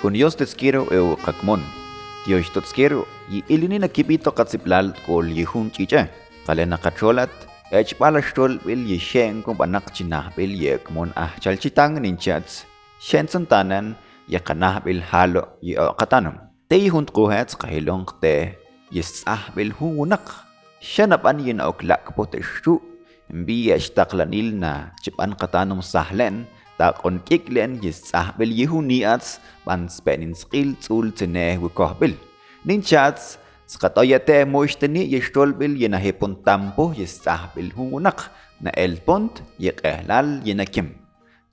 Con Dios te quiero eu kakmon. Dios te quiero y ilinina kipito katziplal kol yihun chiche. Kalena kacholat ech palastol bil yishen kung panak chinah bil yekmon ah chalchitang ninchats. Shen santanan yakanah bil halo yi katanum. Te yihun kuhets kahilong te yisah bil hungunak. Shanapan yin oklak po te shu. Mbi yashtaqlanil na chipan katanum sahlen. Takon kiklen yisah bil yihuniats ban spenin skil tzul tsene wikohbil. Ninchats skatoyate moishteni yishtolbil yenahipon tampo yisah bil hungunak na el pont yekehlal yenakim.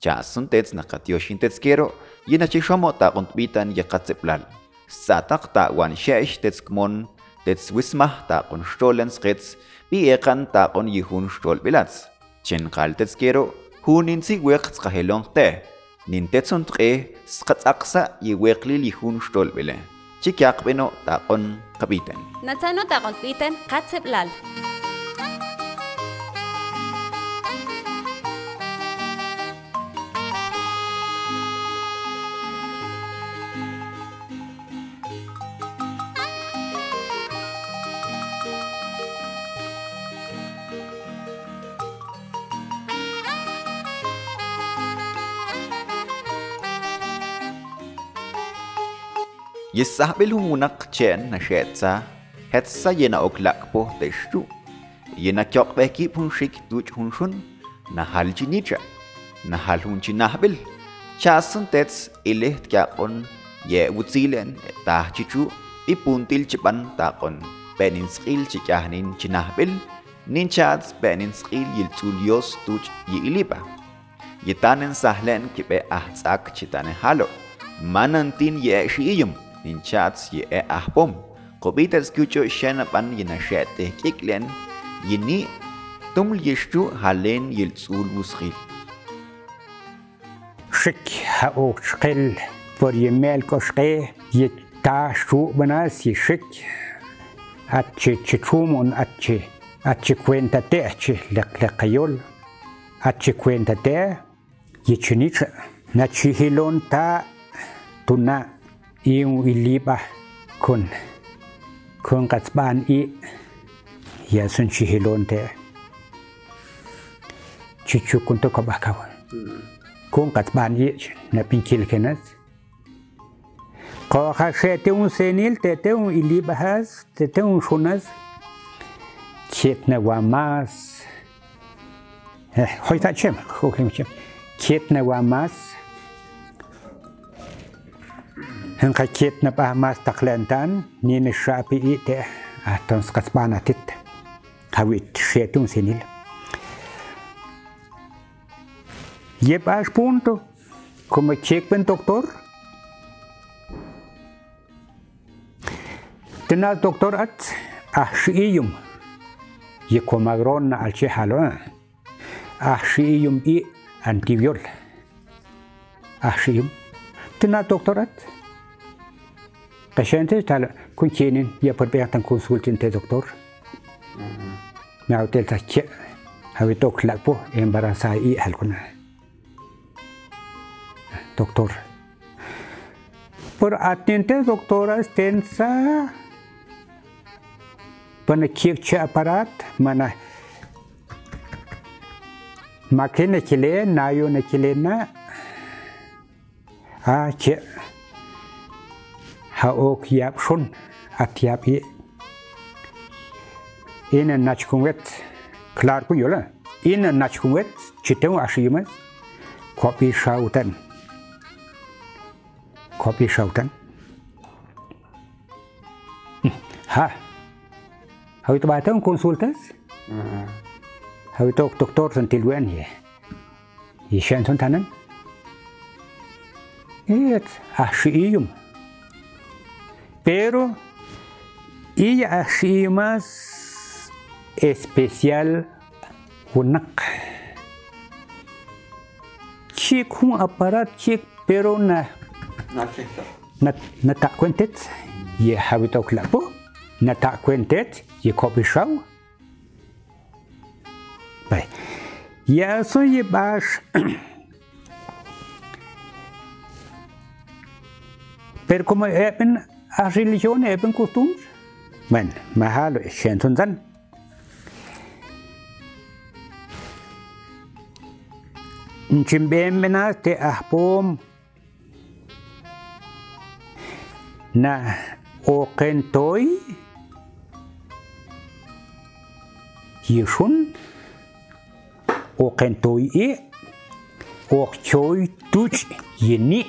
Chasun tets nakatioshin tetskero yenachishomo takon tbitan yekatzeplal. Satak ta wan shesh tetskmon tets wismah takon shtolen skets bi ekan takon yihun shtolbilats. Chen kal tetskero hunin si weq tqahelong te. Nin tetson tqe sqatsaqsa yiweqli lihun shtolbele chikyaq beno taqon kapiten. Natsano taqon piten katseblal. يستقبلهم ونقشن نشاتسا هتسا ينا أقلق بوه تشتو ينا كيوك بكي بونشيك دوج هنشون نحال جنيجا نحال هنشي نحبل شاسن تتس إليه تكاقون يأوتسيلن تاهجيجو إبونتيل جبان تاقون بنين سقيل جيجاهنين جنحبل نين شاتس بنين سقيل يلتوليوس دوج يإليبا يتانن سهلن كبه أحساك جتاني حالو manantin yeshiyum nin chats ye e ahpom kobita escucho shanapan yinashete kiklen yini tumul yishtu halen yiltzul muskhil Shik ha o shqil por yemel ko shqe ye ta shu banas ye shik atche chichumon atche atche cuenta te atche lek lekayol atche cuenta te ye iu iliba kun. Kun katsban i. Ya sun chihilon te. Chichu kun to kabakawan kun katsban i na pinkil kenas ko te un senil te te un iliba has te te un shunas chet na wa mas. Eh chem wa mas Henkachiet na pahamas taklentan ni na shapi ite aton skaspanatit hawit shetung sinil. Yepash punto como chequen doctor. Tenal doctor at ahshiyum ye comagrona al chehalona ahshiyum i antibiol ahshiyum. Tenal doctor at Kashantes tal kunchinin ya por ver tan consultante doctor. Me ha hotel tache. Habe tok lakpo pues, embarasa i alguna. Doctor. Por atente doctora extensa. Pana kirche aparat mana. Makene chile nayo ne chile na. Ah, che. haokiyapshun atyapi ina nachkunwet klarku yola ina nachkunwet chiteu ashiyumas kopi shautan kopi shautan ha. Hawit batang konsultas mm-hmm. hawit tok doktor santilwen ye. Yishan tontanan Evet, ahşiyum. pero y más especial unak chick un aparat chick pero na na na ta cuentet y habito clapo na ta cuentet y copy show bai ya soy bash. Pero como é A religión es una costumbre. Bueno, más a lo que entonces. نجنبين منا تي أحبوم نا أوقين توي يشون أوقين توي إيه أوقين توي توش يني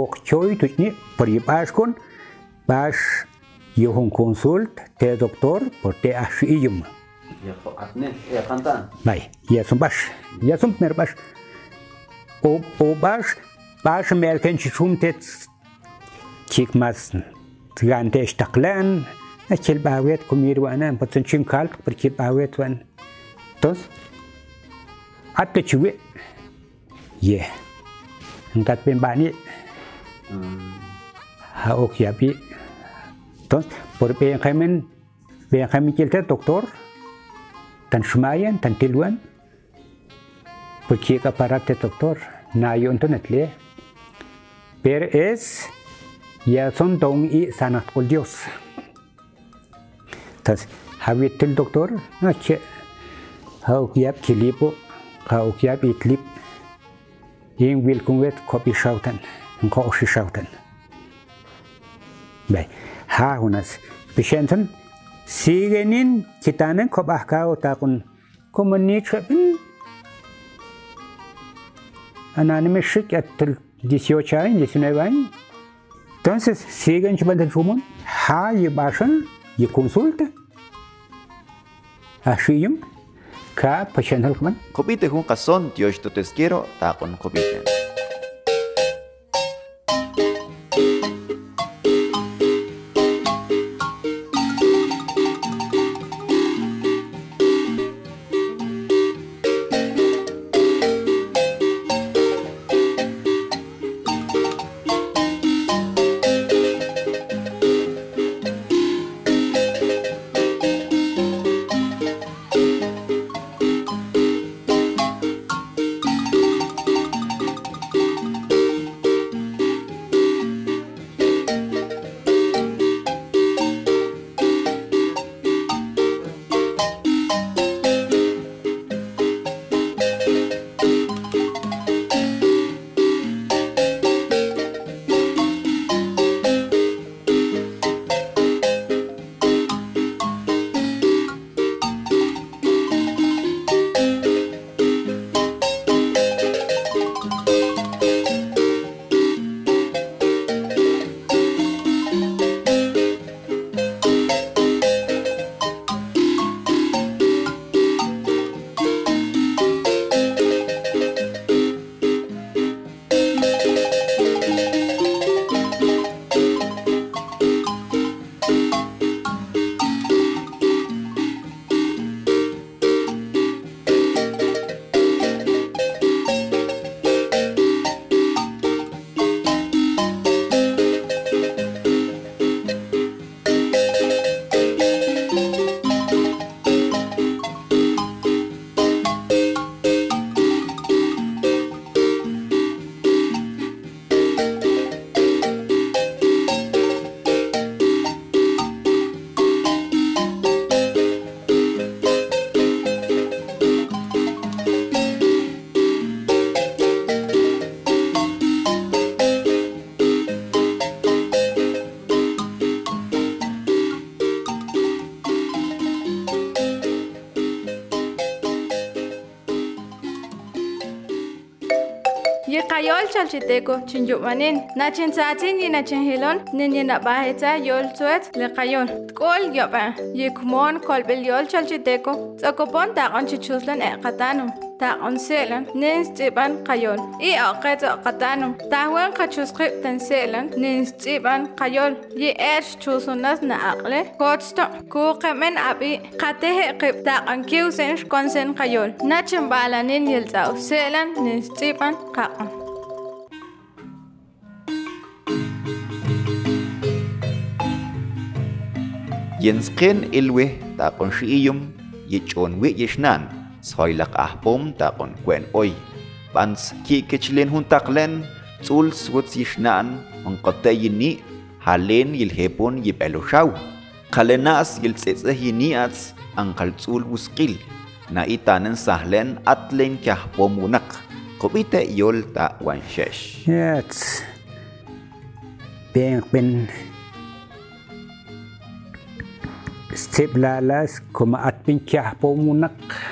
ок чой тутни прибашкон баш Йохан консульт те доктор по те ашиим. Най, ясым баш. Ясым мер баш. O, o baş, baş merken çiçum tet çıkmasın. Tıgan teş taklan, Akil bavet kumir ve anam patın çim kalk bir kil bavet ve Tos, atta çivi. Ye. Ngat ben bani, Auxiapi. Entonces, por Benjamin, Benjamin Quilter, doctor, tan Schmayen, tan Tilwan, porque el aparato doctor, nayo entonces le. Pero es, ya son don y sanat por Dios. Entonces, había el doctor, no, que, Auxiap, Kilipo, Auxiap, Itlip, y en Wilkungwet, Kopi Schouten. got she shouting. Bay, ha hunas, Bishenton, Sigenin, Kitanen, Kobakao takun, Comunitrapin, Anonymous at 18 años, 19 años. Entonces, siguen llevando el rumor, ha y basan y consulta. Así, ka, pasyan halkman. Kopite kung kason, Dios, te quiero, takon kopite. yiqayol chalchiteco chin yu'manin nachin tzatzin y nachin jilon ninyinab'ajitza yol tzuetz liqayon tk'ol yob'a yikmon kolb'il yol chalchiteco tz'okopon taq'on chichuslan e'qatanum taaqonseelan ninst'iban qayol i'oqet oqatanum tahwan qachusqib tanseelan ninst'iban qayol yi'er chusunas na'aqle kochto kuqemen abi. Qateheqib taaqonkiwsen xkonsen qayol nachimbaalanin selan seelan ninst'iban qaqon Jensken ilwe ta taqon shi'iyum yechon wi yishnan soilak ahpom takon kwen oy. Bans ki kichilin huntaklen, tul swut sishnan, mangkotayini, halen yilhepon yipelushaw. Kalenas yiltsetsahiniats, ang kaltsul wuskil, na itanen sahlen atlen kahpomunak. Kobite yol ta wanshesh. Yes. Bien, ben. Step lalas, kuma atpin kahpomunak. Yes.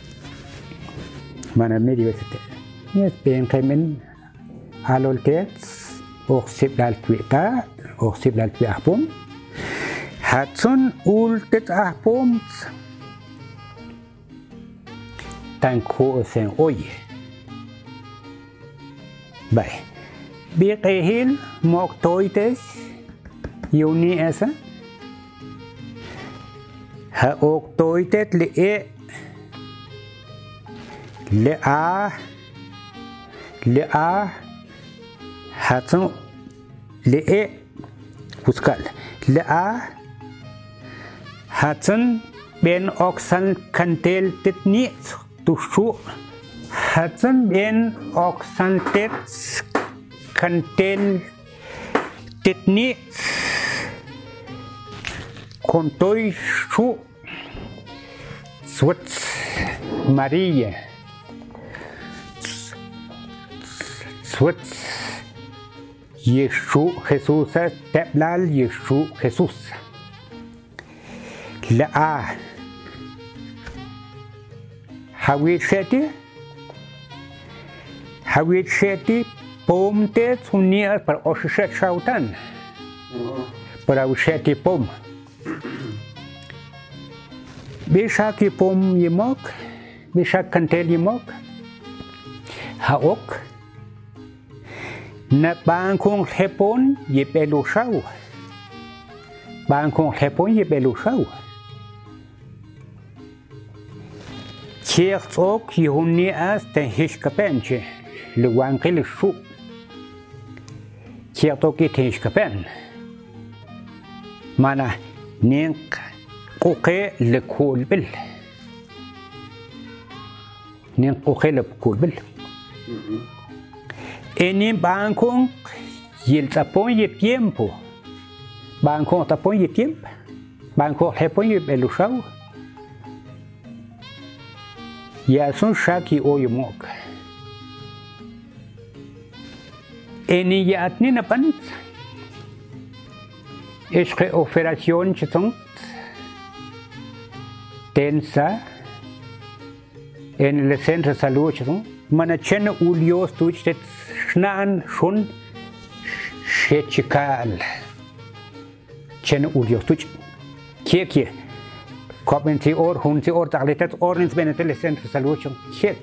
mana media vez te yes ben kemen alol tets och sip dal twita och sip dal twi ahpom hatson ultet ahpom tan ko sen oye Bai. Bi qehil mok toites yuni esa. Ha ok toitet li e li a li a hatun li e huskal li a hatun ben oksan kantel tit ni tu shu hatun ben oksan tit Suez. Yeshu Jesús Teblal Yeshu Jesús. La A. Hawisheti. Hawisheti pomte sunia para oshishet shautan. Para usheti pom. Bishaki pom yemok. Bishak kantel yemok. Haok. نبانكون حبون يبلو شو بانكون حبون يبلو شو شيخ صوك يهوني أس تنهيش كبانش لوانقل الشو شيخ صوك يتنهيش كبان معناه نينق قوقي لكول بل نينق قوقي لكول بل kuke lekul bil Eni bangkong yil tapon ye tiempo. Bangkong tapon ye tiempo. Bangkong hepon ye belusau. Ya son shaki o yumok. Eni ya atni na pan. Ishke operación chitong. Tensa. En el centro de salud chitong. Mana chen ulios tuchtet Schnaan schon Schechikal. Chen Uliotuch. Kieki. Kommenti or, hunti or, tagletet ornins benetele centro saluchon. Kiek.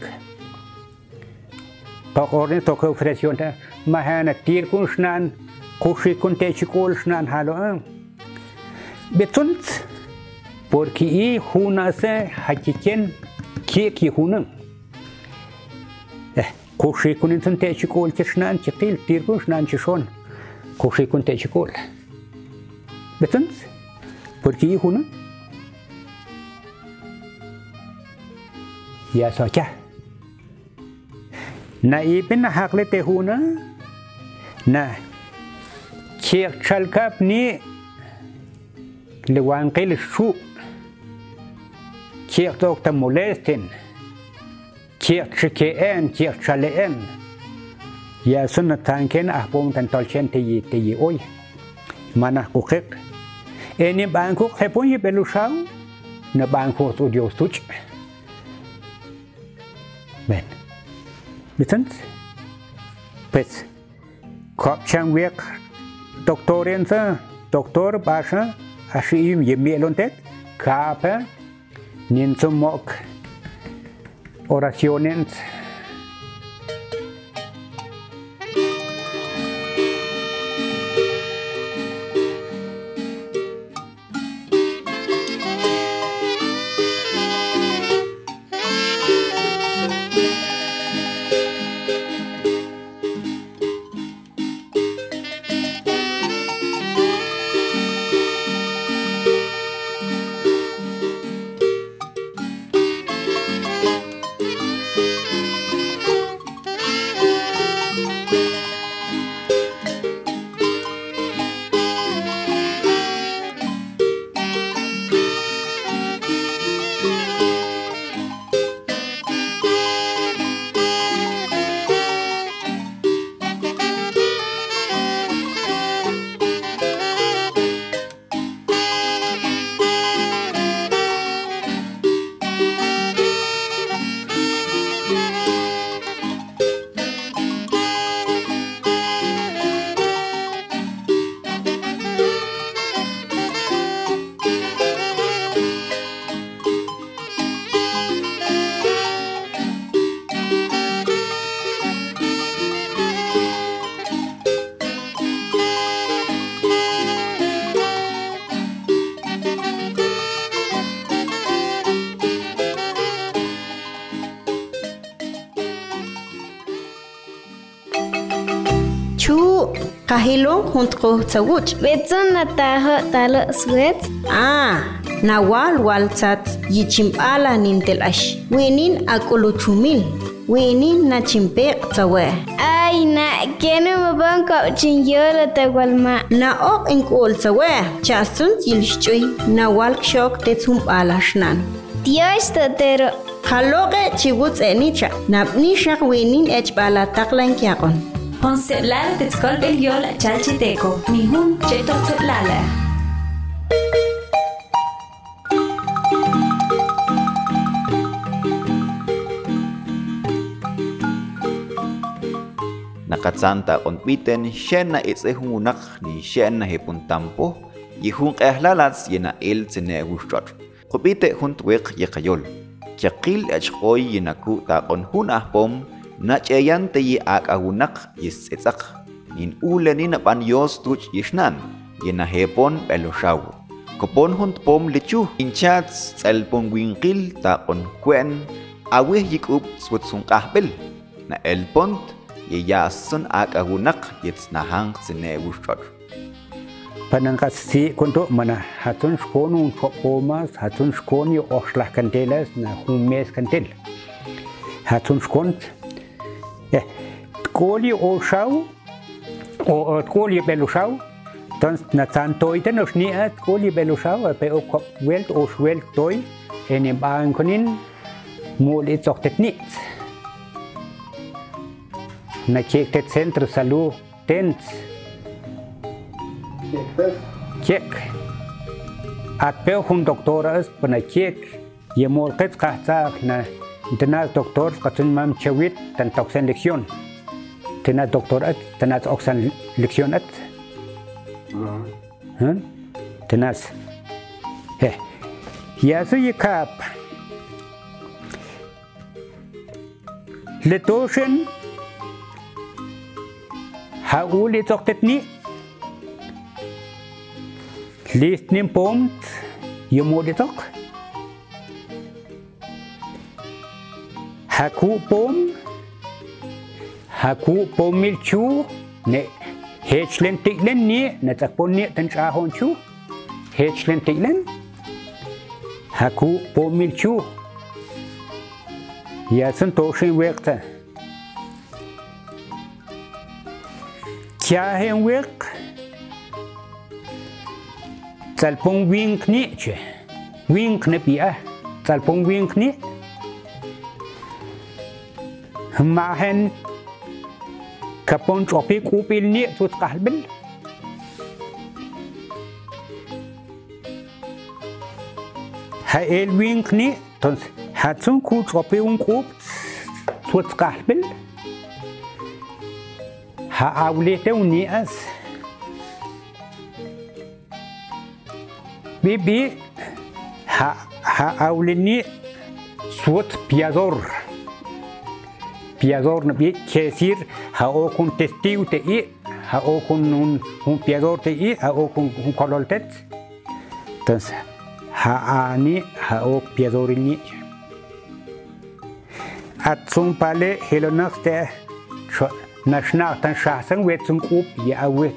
Tok ornins tok ofresion ta. Mahana tir kun schnaan. Kushi kun techikol schnaan halo. Betunt. Porque i hunase hakiken kieki hunang. كوشي كون انت تأتي كول كشنان تقيل تير كون شنان تشون كوشي كون تأتي كول. بتنس؟ بركي هنا يا سوكا نائبنا حقل تهونا نا. كير شالكاب ني لوانقل الشوق كير توك تمولستن shu kiek tok ta molestin kiek chikeen kiek chaleen ya sunna tanken ahpong tan tolchen te yi te yi oy mana kukik eni banku hepon yi belusau na banku studio stuch ben bitens pues kop chang wek doktoren sa doktor basha ashim yemelontet kapa nin sumok oraciones խոնդրոցաուջ վեցնա տահը տալը սուեց ա նավալ վալցած իջիմ ալանին տելաշ վենին ակոլոչումին վենին նաչիմպե ծավե Ay na kenu mabang ko chingyol at walma. Na ok in kol sa we. Chasun yilshchoy na walk shock te tsum alashnan. Dios te tero. Haloge chibuts enicha. Napni shak wenin ech bala taklan kyakon. Ponce lal tetzkol beliol chalchiteco. Nihun cheto tzetlala. Nakatsanta konpiten shen na itzehungunak ni shen na hepuntampo yihun qehlalats yena el tsene gushtot. Kopite huntwek yekayol. Chakil achkoy yenaku ta kon hun ahpom nachayanta yi akahunak yisetsak in uleni napan yos tuch yishnan yena hepon peloshaw kopon hunt pom lechu inchats tsalpon winqil tapon kwen. Awih yikup swatsung kahbel na elpont yeyasun akahunak yitsnahang tsine wushchot Panangkasi kuntuk mana hatun skonu untuk omas hatun skoni oxlah kantelas na humes kantel. Hatun skont Koli ochschau Koli Bellochau, sonst na Zahntoiten och nie et Koli Bellochau bei Welt och Welt doi en em Baren konin Mol et och det nit. Na kek det Centre Salo Tens. Kek. At pe hun doktora es până kek, e mol cât ca țac na internal doktor katun mam chawit tan toksen leksyon. Tena doktor at tenas oksan leksyon at. Hm? Tenas. He. Ya so ye kap. Letoshen. Ha uli toktet ni. Listning punkt Jomoditok. Haku pom. Haku pomil chu. Ne hechlen tiklen ni na takpon ni tan chahon chu. Hechlen tiklen. Haku pomil chu. Yasen toshin wekta. Kya hen wek. Tsalpong wink ni che. Wink ne pia. Tsalpong wink ni. معهن كبون شوبي كوبي ني توت قلبل هايل وينكني تنس هاتون كو شوبي ونكوب توت قلبل ها أوليته ونيأس بيبي ها ها أوليني صوت بيادور. piador quiere decir hao con testigo te i hao con un, un piador te i hao con un cololtet entonces haani hao piador ni atsun pale helonaxte nashna tan shasan wetsun up ya awet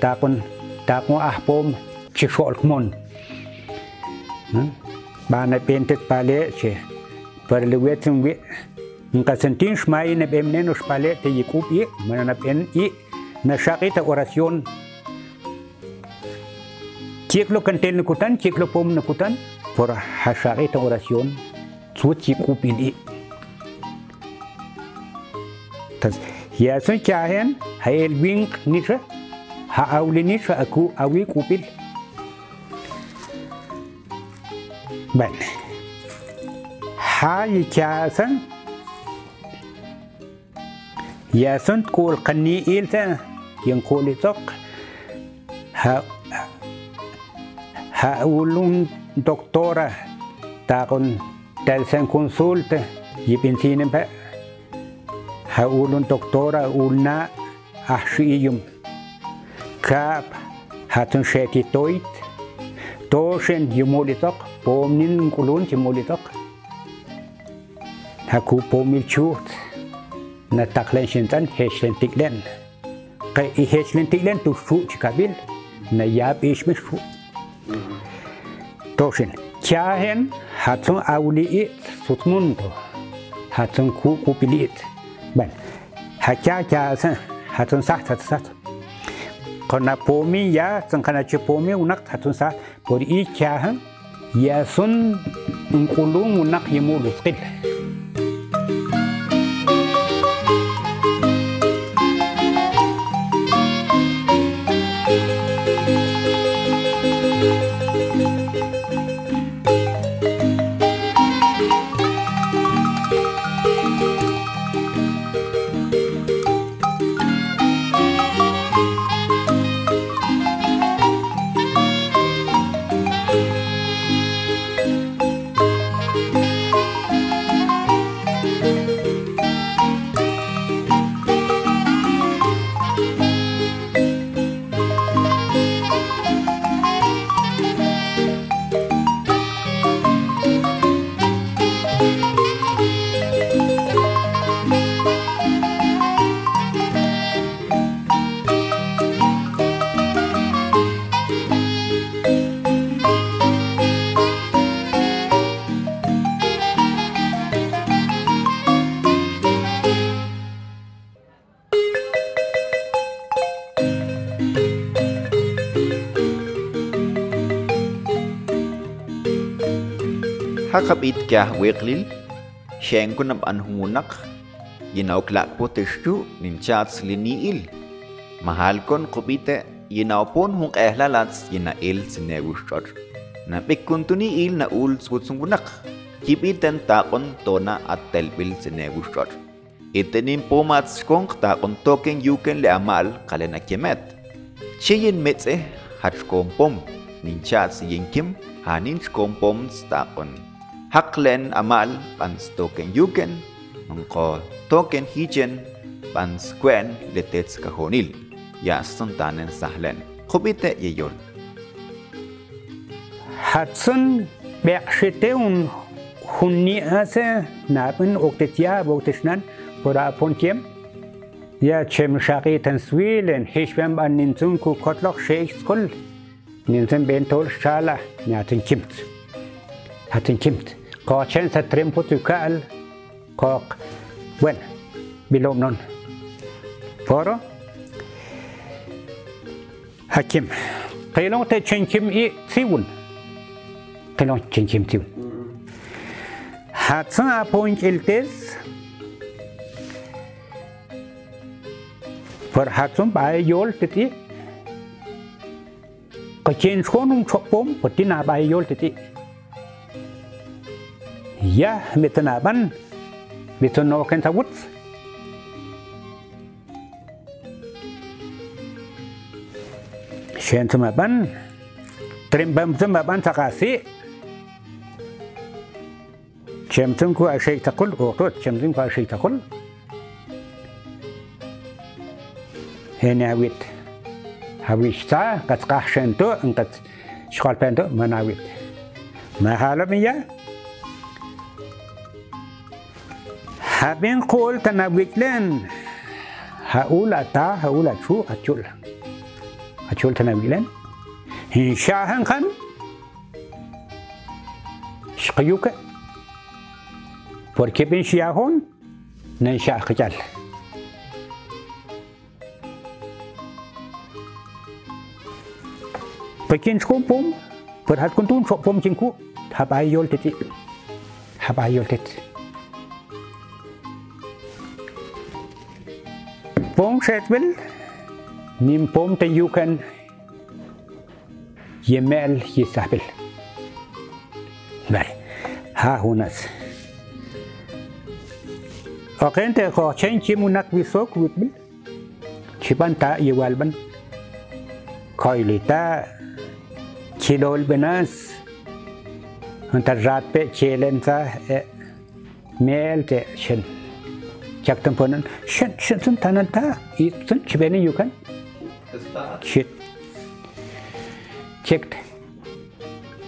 tapon tapon ahpom chixolkmon bana pentet pale che parle wetsun wet نقسنتين شماي نبيم نينو شبالي تيكوب إي من نبين إي نشاقي تأوراسيون تيكلو كنتيل نكوتان تيكلو بوم نكوتان فورا حشاقي تأوراسيون تسو تيكوب إي تس ياسن كاهن هاي البينك نيشا ها أولي نيشا أكو أوي كوبيل بل ها يكاسن يا سنت كول قني إلتا ينقولي تق ها ها أولون دكتورة. تاقن تلسن كونسولت. يبين سينبا ها أولون دكتورة أولنا أحشيهم. كاب هاتن شاكي تويت. توشن يمولي تق بومنين قولون يمولي تق هاكو بومي تشوت na taklen shintan hechlen tiklen ka i hechlen tiklen tu fu chikabil na yab ishmish fu toshin kya hen hatun awli awliit sutmunto hatun ku kupili it. ben hakya kyasan hatun saht hatun saht Kona pomi ya san kana che pomi unak hatun saht pori i kya hen, yasun unkulum unak yimulus qil hakabit kya weklil shen kunab an humunak yinaw klakpo teshtu ninchats liniil mahal kon kubite yinaw pon hung ehlalats yina il sinegushchor na bikuntuni il na ul swutsungunak kibiten takon tona at telbil sinegushchor itenin pomats kong takon token yuken le amal kalena kemet. Chiyin metze hachkom pom ninchats yinkim hanin kompom takon Haklen amal pan stoken yuken, onko token hichen pan skwen letets kajonil, ya sontanen sahlen. Jubite yeyor. Hatsun beaxiteun hunni ase nabin oktetia boktesnan pora pontiem. Ya chem shaqi tanswilen hishbem an ninsun ku kotlok sheikh skol. Ninsun bentol shala natin kimt. هتنكمت قوة شانسة ترين بوتو كأل. قوة وين؟ بلوم نون. فورو. هكيم قيلون تشنكم إي تيون. قيلون تشنكم تيون. هاتسن أبوين كيلتز فر هاتسن باي يول تتي. قيلون تشنكم تشنكم تيون قيلون تشنكم تيون Ja, mit den Abern. Mit den Noken der Wut. Schön zum Abern. Trimbam zum Abern Takasi. Chemtum ku ashik takul, otot chemtum ku ashik takul. هناويت هويشتا قد قحشنتو انقد شخالبنتو مناويت ما حالا ميا Habin kol tanawiklen. Haul ata haul achu achul. Achul tanawiklen. Hinshahan kan. Shqiyuka. Porque bin shiyahon. Nanshah kajal. Pekin skumpum. Perhat kuntun sok pom cingku. Habayol titik. Habayol titik. Pom setbel, nim pom te yukan yemel yisahbel. Baik, ha hunas. Oken te ko chen chimunak wisok witbil, chiban ta yewalban. Koilita kilol benas hunta rat pe chelen sa e mel te jaktamponan shen shen tun tananta i tun chibeni yukan. Chit chekt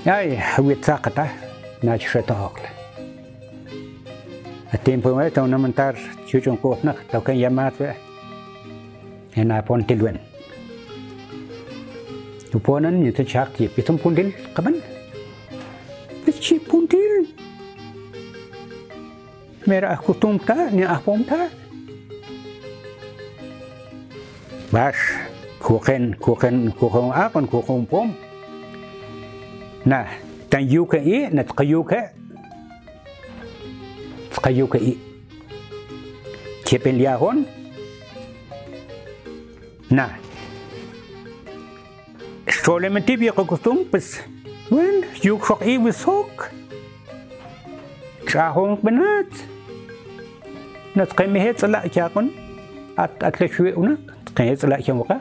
ay hawit sakata e na chreta hokla a tiempo me to namantar chuchon ko na to kan yamatwe en apon tilwen tuponan yuta chak yip itum pundil kaban mera kutum ta ni ahpom ta bash kuken kuken kuken akon kuken pom na tan yuka i na tkayuka tkayuka i Kepin liahon na solamente vi costum pues wen yuk sok i wisok chahong benat ነት ከመሄ ፅላእ ኪያቁን ኣትለሽዌ እውነት ከመሄ ፅላእ ኪዮም ካ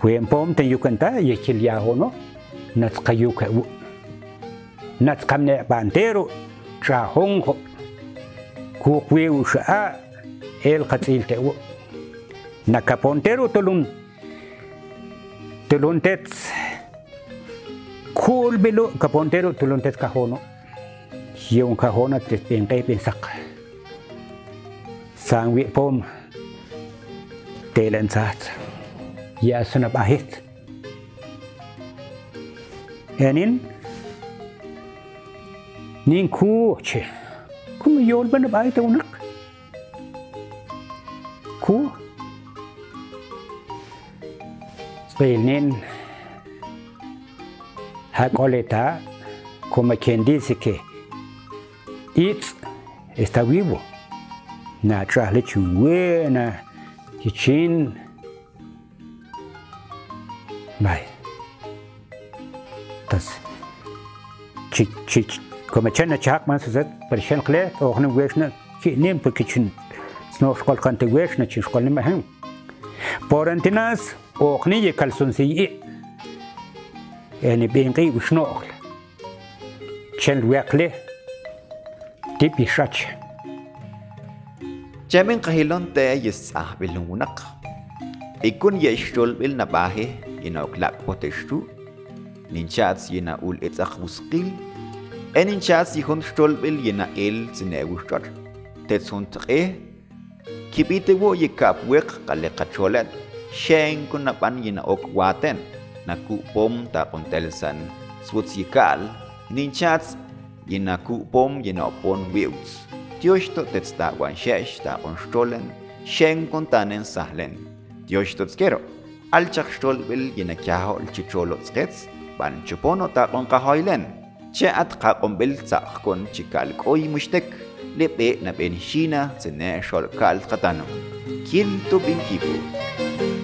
ኩየምፖም ተንዩከንታ የኪልያ ሆኖ ነት ከዩከው ነት ከምነ ባንቴሩ ጫሆንኮ ኩኩዌው ሸኣ ኤል ከፂል ተእዎ ናካፖንቴሩ ትሉን ትሉንቴት ኩል ብሎ ከፖንቴሩ ትሉንቴት ካሆኖ yung kahona tet pen kay pen sak sang wi pom telen sat ya sunap ahit enin nin ku. Che kum yol ban ba ite unak ku Spelnin Hakoleta como quien itz está vivo. Na trahle chungwe, na chichin. Vaya. Entonces, chi, chi, como chen a chak man suzet, por chen kle, o hne weshna, chi nim, porque chin, sno shkol kante weshna, chin shkol nim ahem. Por antinas, o hne ye kalson si yi. En ibin ki ushno okla. Chen wekle, tipixach. Chemin kahilon te yes ah bilunak. Ikun yeshtul bil nabahe inoklap potestu. Ninchats yena ul etzach buskil. Eninchats yihon stol bil yena el zinewustot. Tetsunt e. Kibite wo yikap wek kale kacholet. Shen kunapan yena ok waten. Naku pom ta kontelsan. Swutzikal. Ninchats yenakupom yenopon wius. Tioxto tetztawan xex tawan xtolen, xen contanen sahlen. Tioxto tzquero, alchak xtolbil al lchicholo tzquetz, ban chupono tawan kahoilen. Che at kakombil tzakon chikal koy mushtek, lepe na benishina zene xolkal katano. Kilto binkibu. Kilto binkibu.